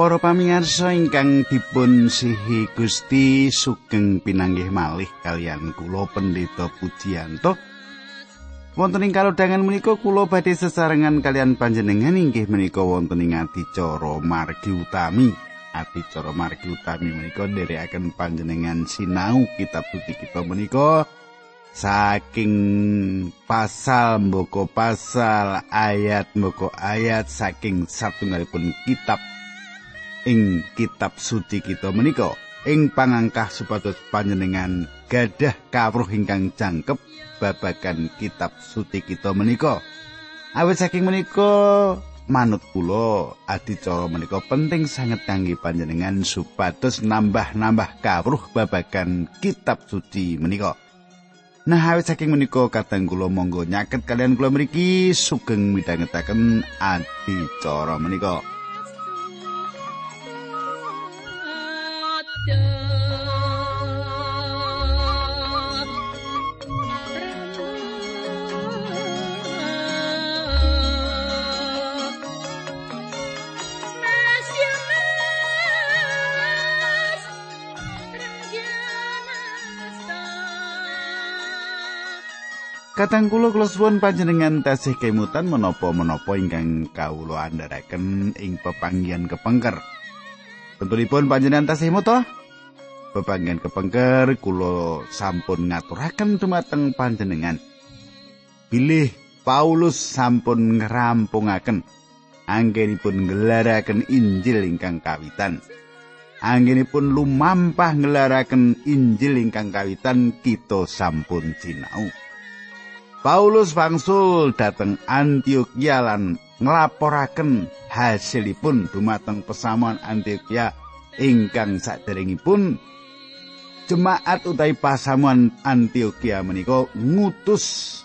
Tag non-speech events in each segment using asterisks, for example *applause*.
Para pamirsa ingkang dipun sihi Gusti sugeng pinanggih malih kalian kula Pendeta Pujiyanto. Wonten ing kalodhangan menika kula badhe sesarengan kalian panjenengan inggih menika wonten ing adicara margi utami. Adicara margi utami menika nderekaken panjenengan sinau kitab suci kita menika saking pasal mboko pasal ayat mboko ayat saking satunggalipun kitab ing kitab suci kita menika. Ing pangangkah supados panjenengan gadah kawruh ingkang jangkep babagan kitab suci kita menika. Awit saking menika manut kula adicara menika penting sangat kangge panjenengan supados nambah-nambah kawruh babagan kitab suci menika. Nah, awit saking menika kadang kula monggo nyaket kalian kula mriki sugeng midhangetaken adicara menika. Kadang kula kula suwun panjenengan tasih kemutan menapa-menapa ingkang kawula andharaken ing pepanggihan kepengker. Tentunipun panjenengan tasih muta? Pepanggihan kepengker kula sampun ngaturaken dumateng panjenengan. Bilih Paulus sampun ngrampungaken anggenipun ngelaraken Injil ingkang kawitan. Anggenipun lumampah ngelaraken Injil ingkang kawitan kita sampun sinau. Paulus wangsul dhateng Antioquia lan nglaporaken hasilipun dumateng pesamuan Antioquia ingkang saderengipun jemaat utawi pasamuan Antioquia menika ngutus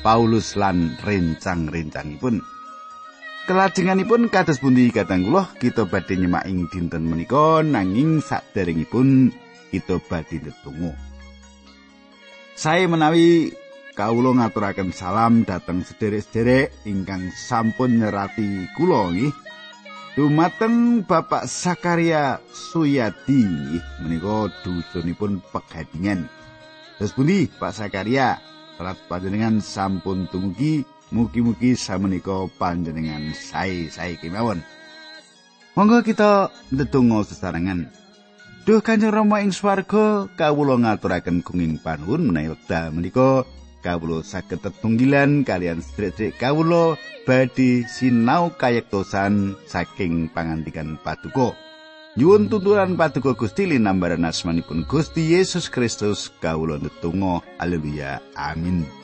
Paulus lan rencang-rencangipun. Kelajenganipun kados pundi katang kula kita badhe nyemak ing dinten menika nanging saderengipun kita badhe ndedonga. Saya menawi kawula ngaturaken salam dhateng sederek-sederek ingkang sampun nyerati kula nggih. Dumateng Bapak Sakaria Suyadi menika dusunipun pegadingan. Terus pundi Pak Sakaria? Salat panjenengan sampun tumugi mugi-mugi samenika panjenengan sae-sae kemawon. Monggo kita ndedonga sesarengan. Duh Kanjeng Rama ing swarga kawula ngaturaken gunging panuwun menawi wekdal menika kawula saged tetunggilan kalian sedherek kawula badhe sinau kayektosan saking pangandikan paduka. Nyuwun tuturan paduka Gusti linambaran asmanipun Gusti Yesus Kristus kawula netunggal haleluya amin.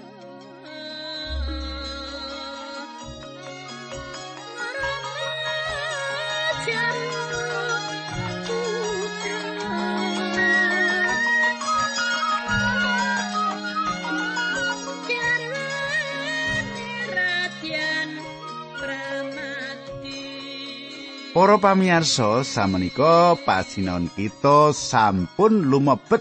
Para pamirsa, samenika pasinaon kita sampun lumebet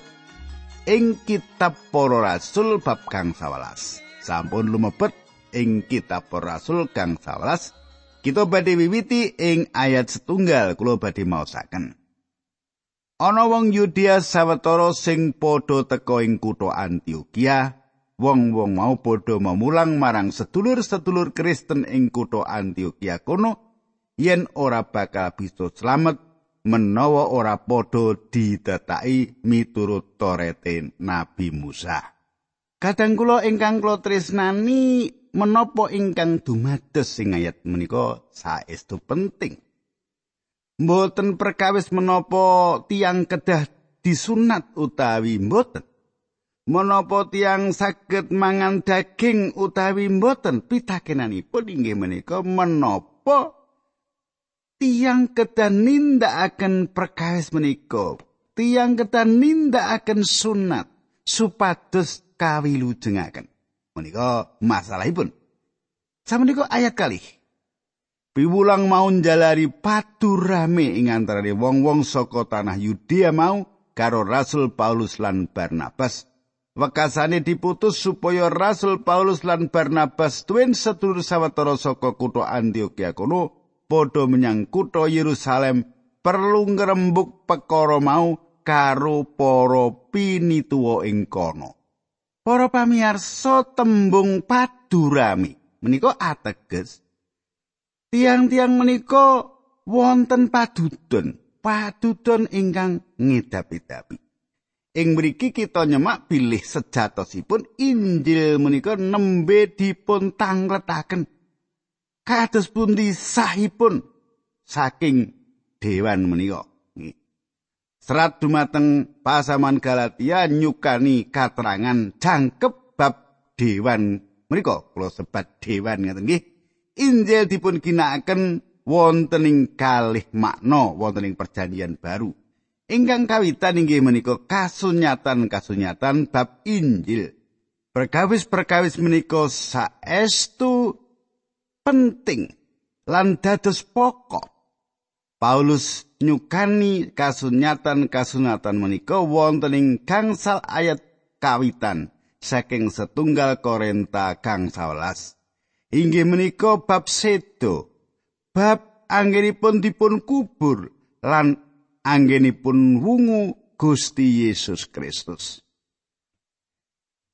ing kitab Para Rasul bab kang 11. Sampun lumebet ing kitab Para Rasul kang 11. Kita badhe wiwiti ing ayat setunggal kula badhe maosaken. Ana wong Yudea sawetara sing padha teka ing kutha Antioquia, wong-wong mau padha memulang marang sedulur-sedulur Kristen ing kutha Antioquia kono yen ora bakal bisa slamet menawa ora padha didetaki miturut torete Nabi Musa. Kadang kula ingkang kula tresnani menapa ingkang dumados sing ayat menika saestu penting. Mboten perkawis menapa tiang kedah disunat utawi mboten. Menapa tiang saged mangan daging utawi mboten pitakenanipun inggih menika menapa tiang kedan nindakaken perkawis menika. Tiang kedan nindakaken sunat supados kawilujengaken. Menika masalahipun. Samenika ayat kali piwulang mau njalari padu rame ing antarané wong-wong saka tanah Yudea mau karo Rasul Paulus lan Barnabas. Wekasane diputus supaya Rasul Paulus lan Barnabas tuwin sedulur sawetara saka kutha Antioquia kono padha menyang kutha Yerusalem perlu ngrembug perkara mau karo para pinituwa ing kono. Para pamirsa tembung padurami menika ateges tiang-tiang menika wonten padudon, padudon ingkang ngedapi-dapi. Ing mriki kita nyemak bilih sejatosipun Injil menika nembe dipun tangletaken. Kados pundi sahipun saking dewan menika. Serat dumateng pasaman Galatia nyukani katerangan jangkep bab dewan menika kula sebat dewan ngaten nggih. Injil dipun ginakaken wonten ing kalih makna wonten ing perjanjian baru. Ingkang kawitan inggih menika kasunyatan-kasunyatan bab Injil. Perkawis-perkawis menika saestu penting lan dados pokok Paulus nyukani kasunyatan-kasunyatan menika wonten ing gangsal ayat kawitan saking setunggal Korenta kang 11. Inggih menika bab sedo. Bab anggenipun dipun kubur lan anggenipun wungu Gusti Yesus Kristus.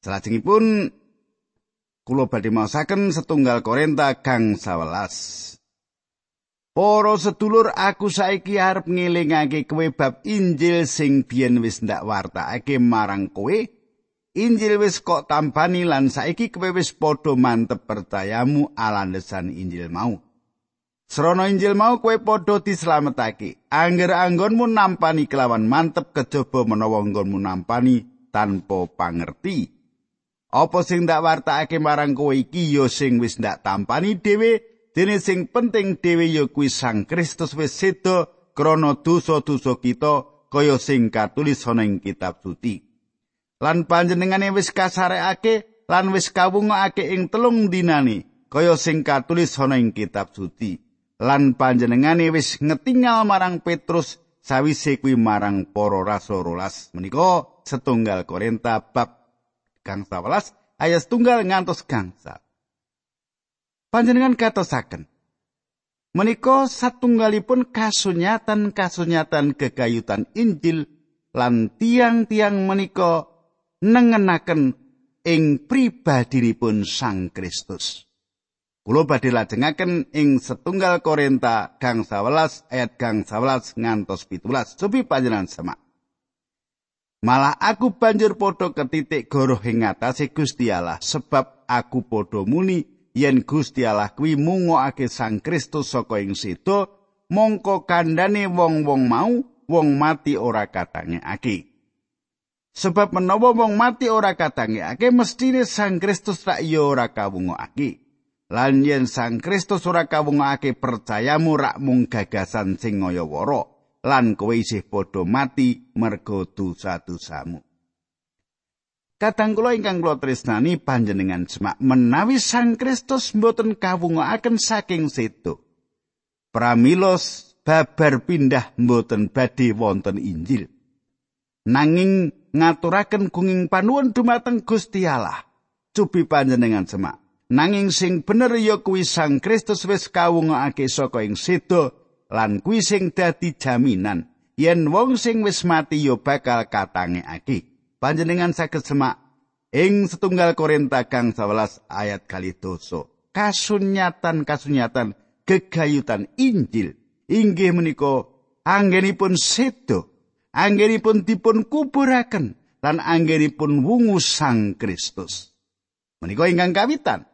Salajengipun kula badhe maosaken setunggal Korenta kang 11. Para sedulur aku saiki arep ngelingake kowe bab Injil sing biyen wis ndak wartakake marang kowe. Injil wis kok tampani lan saiki kowe wis padha mantep percayamu alandesan Injil mau. Srana Injil mau kowe padha dislametake. Angger anggonmu nampani kelawan mantep kejaba menawa anggonmu nampani tanpa pangerti. Apa sing ndak wartakake marang kowe iki ya sing wis ndak tampani dhewe Dene sing penting dhewe ya kuwi Sang Kristus wis seda krana dosa-dosa kita kaya sing katulis ana ing kitab suci. Lan panjenengane wis kasarekake lan wis kawungake ing telung dinane kaya sing katulis ana ing kitab suci. Lan panjenengane wis ngetingal marang Petrus sawise kuwi marang para rasul rolas. Menika setunggal Korinta bab kang 11 ayat setunggal ngantos gangsal. panjenengan katosaken menika satunggalipun kasunyatan-kasunyatan kegayutan Injil lan tiang-tiang menika nengenaken ing pribadinipun Sang Kristus. Kulo badhe lajengaken ing setunggal Korinta gang 11 ayat gang 11 ngantos 17. Supi panjenengan semak. Malah aku banjur padha ketitik goroh ing ngatasé Gusti Allah sebab aku padha muni yen Gusti Allah kuwi mungokake Sang Kristus saka ing situ mongko kandhane wong-wong mau wong mati ora katangekake. Sebab menawa wong mati ora katangekake mestine Sang Kristus rak ya ora kawungokake. Lan yen Sang Kristus ora kawungokake percayamu rak mung gagasan sing ngaya-wara lan kowe isih padha mati mergo dosa-dosamu Kadang kula ingkang kula tresnani panjenengan semak menawi Sang Kristus mboten kawungaken saking setu. Pramilos babar pindah mboten badhe wonten Injil. Nanging ngaturaken kunging panuwun dumateng Gusti Allah. Cupi panjenengan semak. Nanging sing bener ya kuwi Sang Kristus wis kawungake saka ing sedo lan kuwi sing dadi jaminan yen wong sing wis mati ya bakal katangekake. panjenengan saged semak ing setunggal Korinta kang 11 ayat kali doso kasunyatan kasunyatan gegayutan Injil inggih menika anggenipun sedo anggenipun dipun kuburaken lan anggenipun wungu Sang Kristus menika ingkang kawitan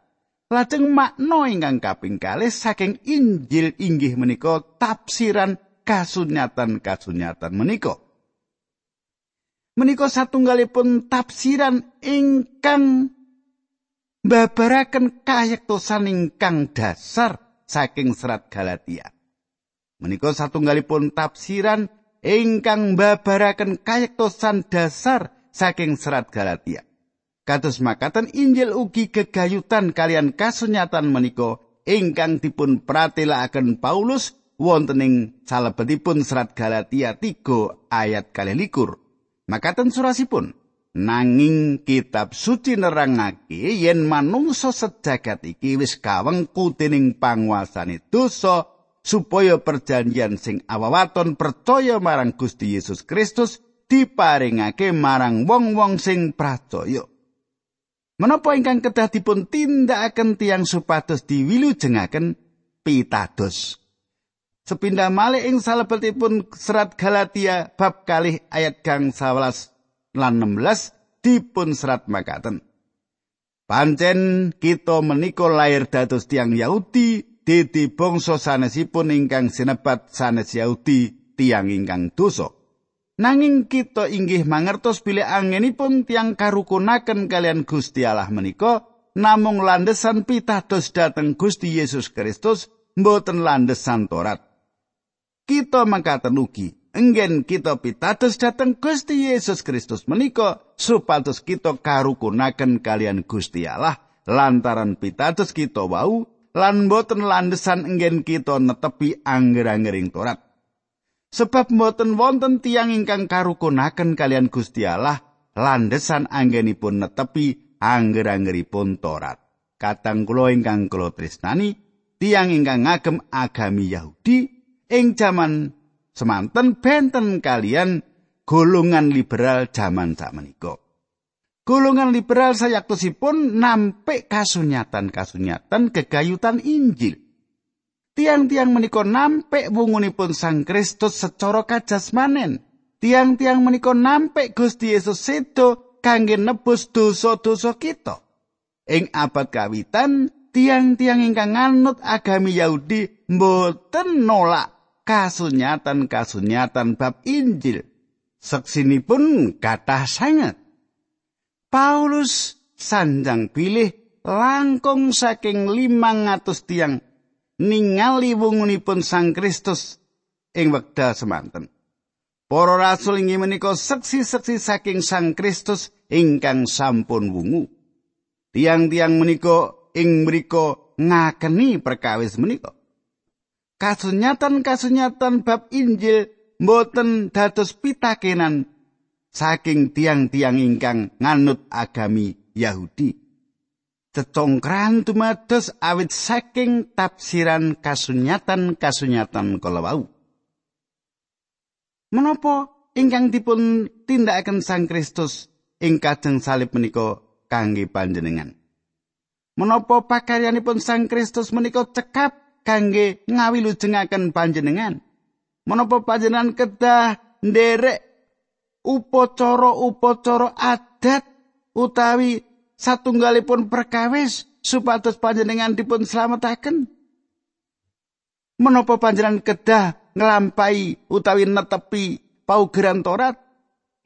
lajeng makna ingkang kaping kalih saking Injil inggih menika tafsiran kasunyatan kasunyatan menika menika satunggalipun tafsiran ingkang mbabaraken kayektosan ingkang dasar saking serat Galatia. Menika satunggalipun tafsiran ingkang mbabaraken kayektosan dasar saking serat Galatia. Kados makaten Injil ugi gegayutan kalian kasunyatan menika ingkang dipun pratelakaken Paulus wonten ing salebetipun serat Galatia 3 ayat 21. Makaten surasipun nanging kitab suci nerangake yen manungsa sejagat iki wis kawengku dening panguasane dosa supaya perjanjian sing awawaton percaya marang Gusti Yesus Kristus diparingake marang wong-wong sing percaya. Menapa ingkang kedah dipun tindakaken tiang supados diwilujengaken pitados. Sepindah malih ing salebetipun serat Galatia bab kalih ayat gang 11 lan 16 dipun serat makaten. Pancen kita menika lair dados tiang Yahudi dadi bangsa sanesipun ingkang sinebat sanes Yahudi tiang ingkang dosa. Nanging kita inggih mangertos bilih angenipun tiang karukunaken kalian Gusti Allah menika namung landesan pitados dhateng Gusti Yesus Kristus mboten landesan Torat. Kita mangkaten ugi enggen kita pitados dhateng Gusti Yesus Kristus menika supados kita karukunaken kalian Gusti Allah lantaran pitados kita wau lan boten landesan enggen kita netepi angger-anggering Torat. Sebab boten wonten tiang ingkang karukunaken kalian Gusti Allah landesan anggenipun netepi angger-anggeripun Torat. Katang kula ingkang kula tresnani, tiang ingkang ngagem agami Yahudi ing jaman semanten benten kalian golongan liberal jaman sakmenika. Golongan liberal sayaktosipun nampik kasunyatan-kasunyatan kegayutan Injil. Tiang-tiang menika nampik wungunipun Sang Kristus secara kajasmanen. Tiang-tiang menika nampik Gusti Yesus sedo kangge nebus dosa-dosa kita. Ing abad kawitan, tiang-tiang ingkang nganut agami Yahudi mboten nolak kasunyatan-kasunyatan bab Injil. Seksinipun kathah sanget. Paulus sanjang pilih langkung saking limang atus tiang ningali wungunipun sang Kristus ing wekdal semanten. Para rasul inggih menika seksi-seksi saking sang Kristus ingkang sampun wungu. Tiang-tiang menika ing mriku ngakeni perkawis menika. Kasunyatan-kasunyatan bab Injil mboten dados pitakenan saking tiang-tiang ingkang nganut agami Yahudi. Cecongkran tumados awit saking tafsiran kasunyatan-kasunyatan kalawau. Menapa ingkang dipun tindakaken Sang Kristus ing kajeng salib menika kangge panjenengan? Menapa pakaryanipun Sang Kristus menika cekap kangge ngawilujengaken panjenengan? Menapa panjenengan kedah nderek upacara-upacara adat utawi satunggalipun perkawis supados panjenengan dipun slametaken. Menapa panjenengan kedah nglampahi utawi netepi paugeran Torat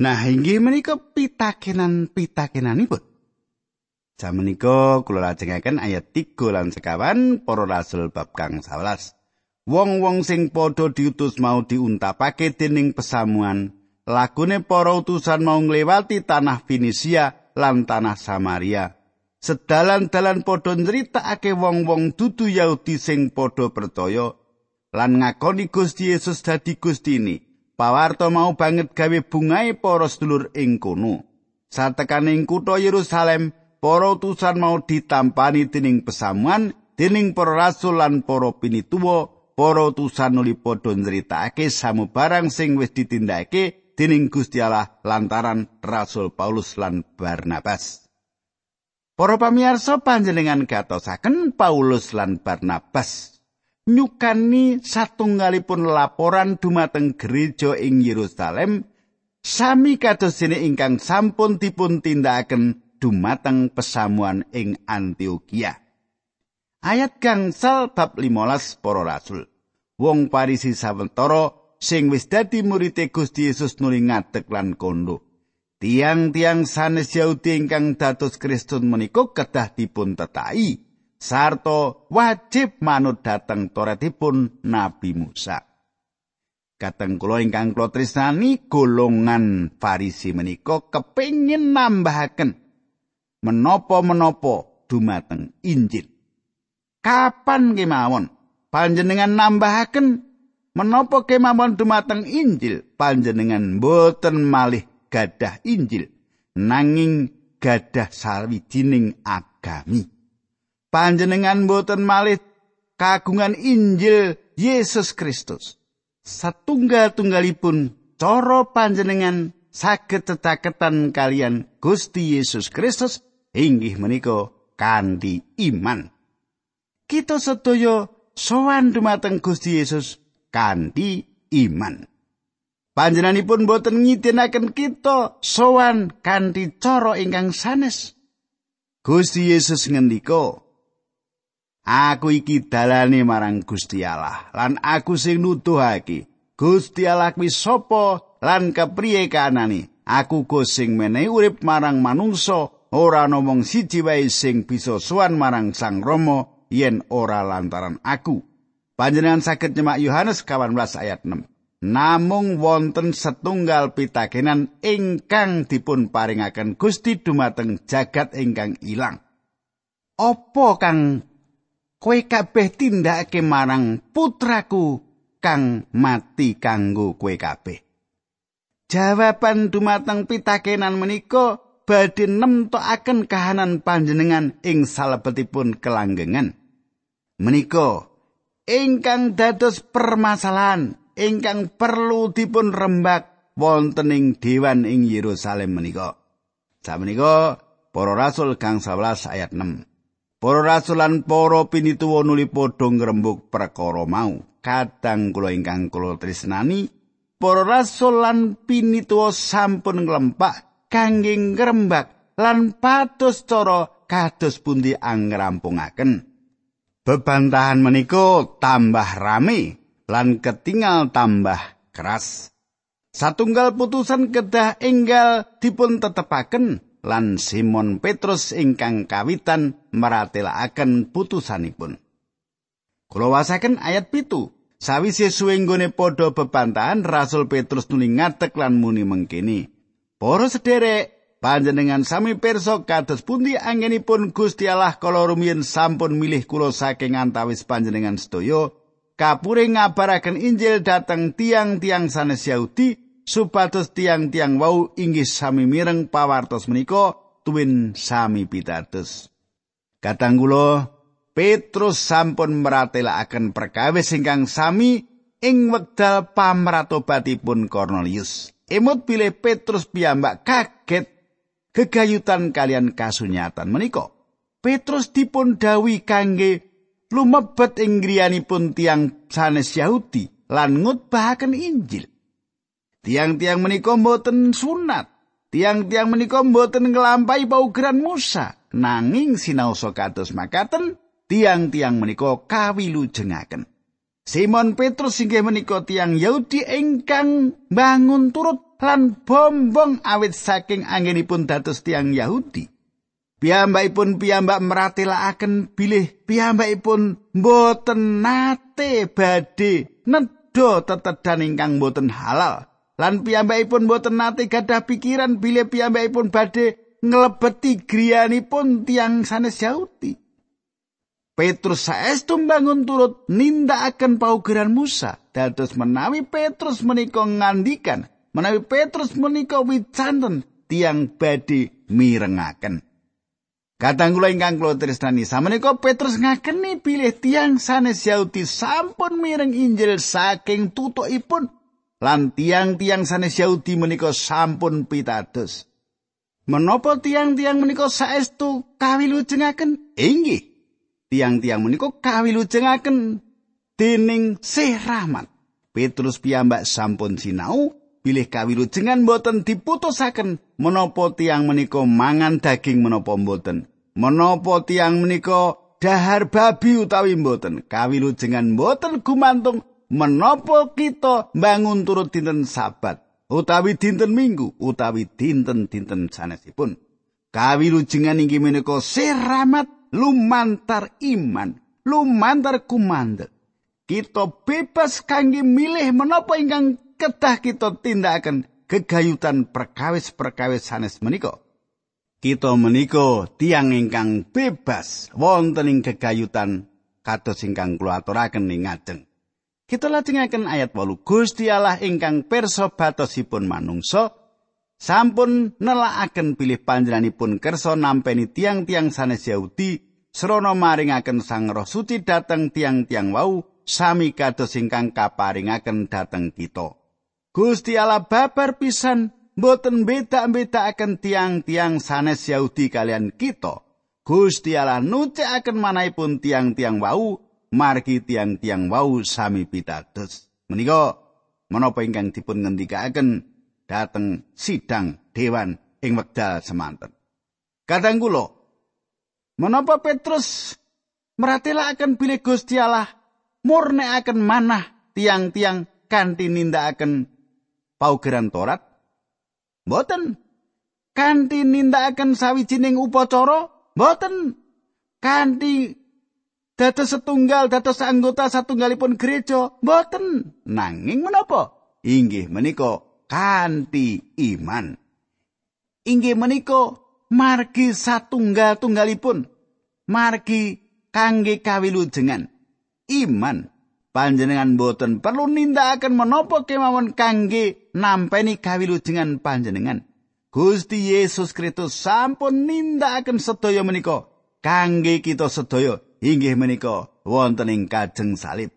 nah inggih menika pitakenan-pitakenanipun. Jamenika kula lajengaken ayat 3 lan sekawan para rasul bab kang 11 Wong-wong sing padha diutus mau diuntapake dening pesamuan. Lagune para utusan mau ngliwati tanah Finisia lan tanah Samaria. Sedalan-dalan padha nyritakake wong-wong dudu Yahudi sing padha percaya lan ngakoni Gusti Yesus dadi Gustine. Pawarto mau banget gawe bungae para sedulur ing kono. Satekane ing kutha Yerusalem, para utusan mau ditampani dening pesamuan dening para rasul lan para pinituwa para utusan nuli padha nyritakake samubarang sing wis ditindakake dening Gusti Allah lantaran Rasul Paulus lan Barnabas. Para pamirsa panjenengan gatosaken Paulus lan Barnabas nyukani satunggalipun laporan dumateng gereja ing Yerusalem sami kados dene ingkang sampun dipun tindakaken dumateng pesamuan ing Antioquia. Ayat gangsal bab 15 para rasul. Wong Parisi sawetara sing wis dadi murite Gusti Yesus nuli ngadeg lan kondo. Tiang-tiang sanes Yahudi ingkang dados Kristen menika kedah dipun tetai sarta wajib manut dhateng Toratipun Nabi Musa. Kateng kula ingkang kula tresnani golongan Farisi menika kepingin nambahaken menapa-menapa dumateng Injil. Kapan kemawon panjenengan nambahaken menapa kemawon dumateng Injil panjenengan boten malih gadah Injil nanging gadah sawijining agami panjenengan boten malih kagungan Injil Yesus Kristus. Satunggal-tunggalipun cara panjenengan saged cetaketan kalian Gusti Yesus Kristus inggih menika kanthi iman. Kita sedaya sowan dumateng Gusti Yesus kanthi iman. Panjenenganipun boten ngidinaken kita sowan kanthi cara ingkang sanes. Gusti Yesus ngendika, Aku iki dalane marang Gusti Allah lan aku sing nuduhake Gusti Allah kuwi sapa lan kepriye kanane aku go sing menehi urip marang manungsa ora ngomong siji wae sing bisa suwan marang Sang Rama yen ora lantaran aku Panjenengan saged nyemak Yohanes 18 ayat 6 Namung wonten setunggal pitakenan ingkang dipun paringaken Gusti dumateng jagat ingkang ilang. Apa kang kowe kabeh tindakake marang putraku kang mati kanggo kowe kabeh. Jawaban dumateng pitakenan menika badhe nemtokaken kahanan panjenengan ing salebetipun kelanggengan. Menika ingkang dados permasalahan ingkang perlu dipun rembak wonten ing dewan ing Yerusalem menika. Samenika para rasul kang 11 ayat 6. Para rasul lan para pinituwa nuli padha ngrembug perkara mau. Kadang kula ingkang kula tresnani, para rasul lan pinituwa sampun nglempak kangge ngrembak lan patus cara kados pundi angrampungaken. Bebantahan menika tambah rame lan ketinggal tambah keras. Satunggal putusan kedah enggal dipun tetepaken lan Simon Petrus ingkang kawitan maratelakaken putusanipun. Kula wasaken ayat pitu. Sawise suwe nggone padha bebantahan Rasul Petrus nuli ngatek lan muni mengkini. Para sederek, panjenengan sami pirsa kados pundi anggenipun Gusti Allah kala rumiyin sampun milih kula saking antawis panjenengan sedaya kapure ngabaraken Injil dhateng tiang-tiang sanes Yahudi supados tiang-tiang wau inggih sami mireng pawartos menika tuwin sami pitados. Kadang kula Petrus sampun meratelaken perkawis ingkang sami ing wekdal pamratobatipun Cornelius. Emut bilih Petrus piyambak kaget gegayutan kalian kasunyatan menika. Petrus dipun dawi kangge lumebet ing griyanipun tiang sanes Yahudi lan ngutbahaken Injil. Tiang-tiang menika mboten sunat. Tiang-tiang menika mboten nglampahi paugeran Musa, nanging sinaosa kados makaten tiang-tiang menika kawilujengaken. Simon Petrus inggih menika tiang Yahudi ingkang bangun turut lan bombong awit saking anggenipun dados tiang Yahudi. Piyambakipun piyambak meratelaken bilih piyambakipun mboten nate badhe nedha tetedan ingkang mboten halal. lan piyambakipun boten nate gadah pikiran bilih piyambakipun badhe nglebeti griyanipun tiang sanes Yahudi. Petrus saestu bangun turut nindakaken paugeran Musa. Dados menawi Petrus menika ngandikan, menawi Petrus menika wicanten tiang badhe mirengaken. Kadang kula ingkang kula tresnani, sameneika Petrus ngakeni bilih tiang sanes Yahudi sampun mireng Injil saking tutukipun lan tiang-tiang sanes Yahudi menika sampun pitados. Menapa tiang-tiang menika saestu kawilujengaken? Inggih. Tiang-tiang menika kawilujengaken dening Sih Rahmat. Petrus piyambak sampun sinau bilih kawilujengan boten diputusaken menapa tiang menika mangan daging menapa boten. Menapa tiang menika dahar babi utawi boten. Kawilujengan boten gumantung menapa kita bangun turut dinten sabat utawi dinten minggu utawi dinten-dinten sanesipun kawilujengan inggih menika seramat lumantar iman lumantar kumandhet kita bebas kangge milih menapa ingkang kedah kita tindakaken gegayutan perkawis-perkawis sanes menika. Kita menika tiang ingkang bebas wonten ing gegayutan kados ingkang kula aturaken ing ngajeng. Kita lajengaken ayat 8. Gusti Allah ingkang pirsa batosipun manungsa sampun nelakaken pilih panjenenganipun kersa nampeni tiang-tiang sanes Yahudi srana maringaken Sang Roh Suci dhateng tiang-tiang wau sami kados ingkang kaparingaken dhateng kita. Gusti Allah babar pisan boten beda-bedakaken tiang-tiang sanes Yahudi kalian kita. Gusti Allah nucekaken manahipun tiang-tiang wau margi tiang-tiang wau sami pitados. Menika menapa ingkang dipun ngendikaken dhateng sidang dewan ing wekdal semanten. Kadang kula menapa Petrus meratelaken bilih Gusti Allah murnekaken manah tiang-tiang kanthi nindakaken paugeran Torat? Mboten. Kanthi nindakaken sawijining upacara? Mboten. Kanthi dados setunggal dados anggota satunggalipun gereja? Mboten. Nanging menapa? Inggih menika kanthi iman. Inggih menika margi satunggal-tunggalipun. Margi kangge kawilujengan. Iman. panjenengan boten perlu nindakaken menapa kemawon kangge nampeni kawilujengan panjenengan. Gusti Yesus Kristus sampun nindakaken sedaya menika kangge kita sedaya inggih menika wonten ing kajeng salib.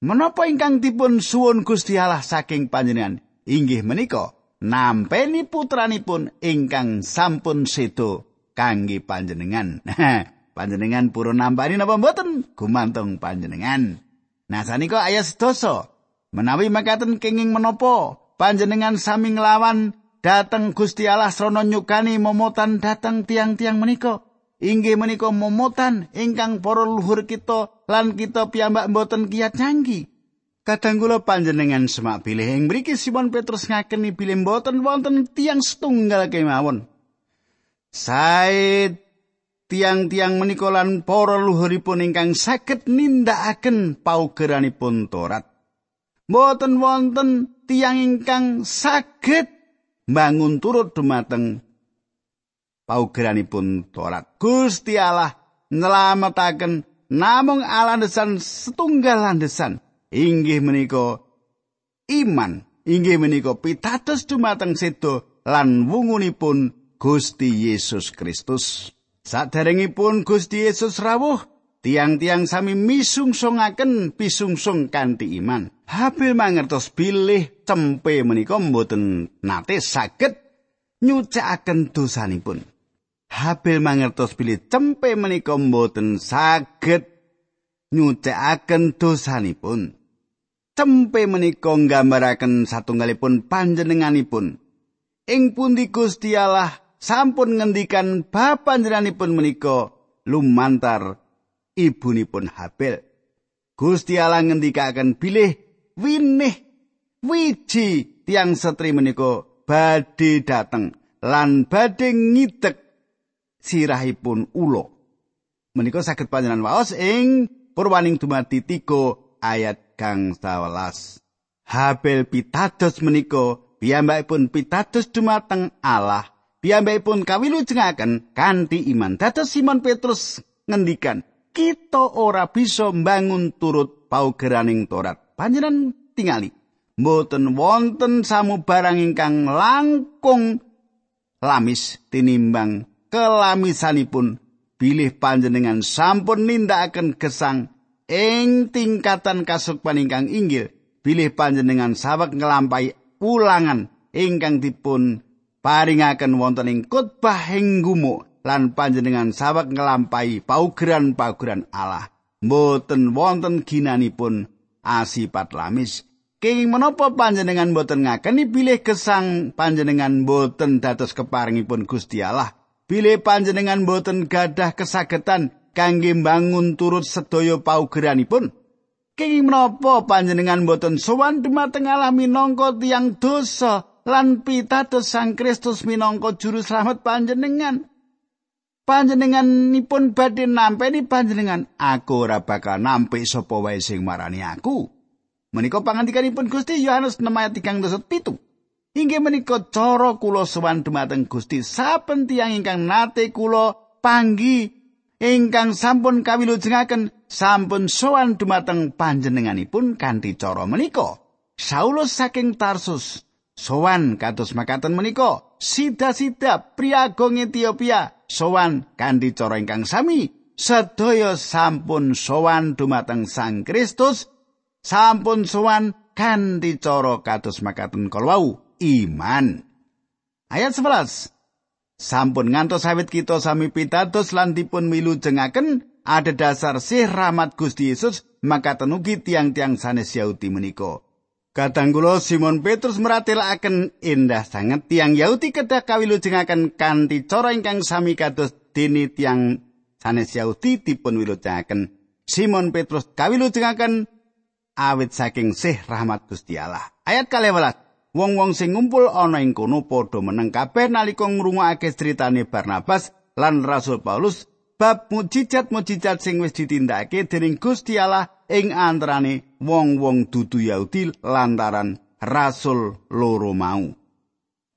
Menapa ingkang dipun suwun Gusti Allah saking panjenengan inggih menika nampeni putranipun ingkang sampun sedo kangge panjenengan. *laughs* panjenengan purun nampani napa mboten gumantung panjenengan. Nah sanika ayat sedoso. Menawi makaten kenging menopo panjenengan sami nglawan dateng Gusti Allah srana nyukani momotan dateng tiang-tiang menika. Inggih menika momotan ingkang para luhur kita lan kita piyambak mboten kiyat nyanggi. Kadang kula panjenengan semak bilih ing mriki Simon Petrus ngakeni bilih mboten wonten tiang setunggal kemawon. Said tiang-tiang menika lan para luhuripun ingkang saged nindakaken paugeranipun Torat. Mboten wonten tiang ingkang saged bangun turut dumateng paugeranipun Torat. Gusti Allah nyelametaken namung alandesan setunggal landesan inggih menika iman inggih menika pitados dumateng sedo lan wungunipun Gusti Yesus Kristus. Saderengipun Gusti Yesus rawuh, tiang-tiang sami misungsungaken pisungsung kanthi iman. Habil mangertos bilih cempe menika mboten nate saged nyucakaken dosanipun. Habil mangertos bilih cempe menika mboten saged nyucakaken dosanipun. Cempe menika nggambaraken satunggalipun panjenenganipun. Ing pundi Gusti Allah sampun ngendikan bapanjenenganipun menika lumantar ibunipun Habel. Gusti Allah ngendikaken bilih winih wiji tiang setri menika badhe dateng lan badhe ngidek sirahipun ulo. Menika saged panjenengan waos ing purwaning dumati 3 ayat kang 11. Habel pitados menika piyambakipun pitados dumateng Allah pun kawilujengaken kanthi iman. Dados Simon Petrus ngendikan, kita ora bisa mbangun turut paugeraning Torat. Panjenengan tingali, mboten wonten samubarang ingkang langkung lamis tinimbang kelamisanipun bilih panjenengan sampun nindakaken gesang ing tingkatan kasukman ingkang inggil bilih panjenengan sawek ngelampai ulangan ingkang dipun paringaken wonten ing khotbah ing lan panjenengan sawek nglampahi paugeran-paugeran Allah. Mboten wonten ginanipun asipat lamis. Kenging menapa panjenengan boten ngakeni bilih gesang panjenengan boten dados keparingipun Gusti Allah. Bilih panjenengan boten gadah kesagetan kangge bangun turut sedaya paugeranipun. Kenging menapa panjenengan boten sowan dumateng Allah minangka tiyang dosa lan pitados Sang Kristus minangka juru slamet panjenengan. Panjenenganipun badhe nampeni panjenengan, aku ora bakal nampi sapa wae sing marani aku. Menika pangandikanipun Gusti Yohanes 6 ayat 37. Inggih menika cara kula sowan dumateng Gusti saben tiyang ingkang nate kula panggi ingkang sampun kawilujengaken sampun sowan dumateng panjenenganipun kanthi cara menika. Saulus saking Tarsus sowan kados makaten menika. Sida-sida priagong Ethiopia sowan kanthi cara ingkang sami. Sedaya sampun sowan dumateng Sang Kristus sampun sowan kanthi cara kados makaten kalawau iman. Ayat 11 sampun ngantos sawit kita sami pitados lan dipun milu jengaken ada sih rahmat Gusti Yesus makaten ugi tiang-tiang sanes Yahudi menika Kadangkula Simon Petrus meratelaken indah sanget tiang Yahudi kedah kawilujengaken kanthi cara ingkang sami kados dene tiang sanes Yahudi dipun wilujengaken. Simon Petrus kawilujengaken awit saking sih rahmat Gusti Allah. Ayat 12. Wong-wong sing ngumpul ana ing kono padha meneng kabeh nalika ngrungokake critane Barnabas lan Rasul Paulus bab mujizat-mujizat sing wis ditindakake dening Gusti Allah ing antarane wong-wong dudu Yahudi lantaran rasul loro mau.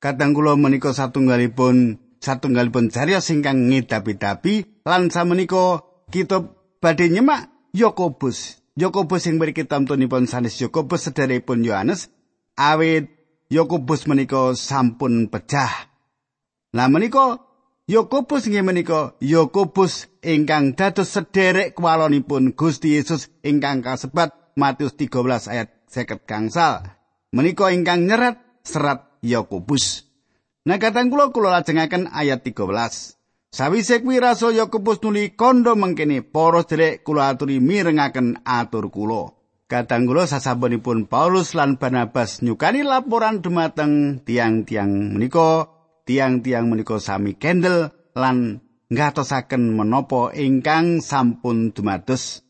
Kadang kula menika satunggalipun satunggalipun cariyos ingkang ngedapi-dapi lan samenika kita badhe nyemak Yakobus. Yakobus sing mriki tamtunipun sanes Yakobus sederekipun Yohanes awit Yakobus menika sampun pecah. Lah menika Yakobus inggih menika Yakobus ingkang dados sederek kwalonipun Gusti Yesus ingkang kasebat Matius 13 ayat 50 gangsal. Menika ingkang nyerat serat Yakobus. Nah katang kula kula lajengaken ayat 13. Sawise kuwi rasul Yakobus nuli kondo mengkene para sedherek kula aturi mirengaken atur kula. Kadang kula sasampunipun Paulus lan Barnabas nyukani laporan dumateng tiang-tiang menika. Tiang-tiang menika sami kendel lan ngatosaken menapa ingkang sampun dumados.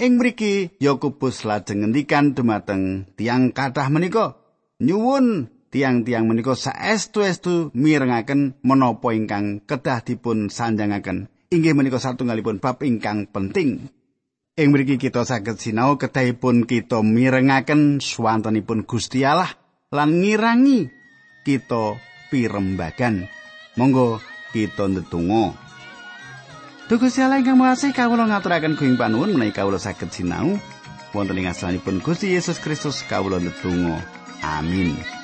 Ing mriki Yakobus lajeng ngendikan dumateng tiang kathah menika. Nyuwun tiang-tiang menika saestu-estu mirengaken menapa ingkang kedah dipun sanjangaken. Inggih menika satunggalipun bab ingkang penting ing mriki kita saged sinau kedahipun kita mirengaken swantenipun Gusti Allah lan ngirangi kita pirembagan. Monggo kita ndedonga. Duh Gusti Allah ingkang Maha kawula ngaturaken kuing panuwun menawi kawula saged sinau wonten ing asmanipun Gusti Yesus Kristus kawula ndedonga. Amin.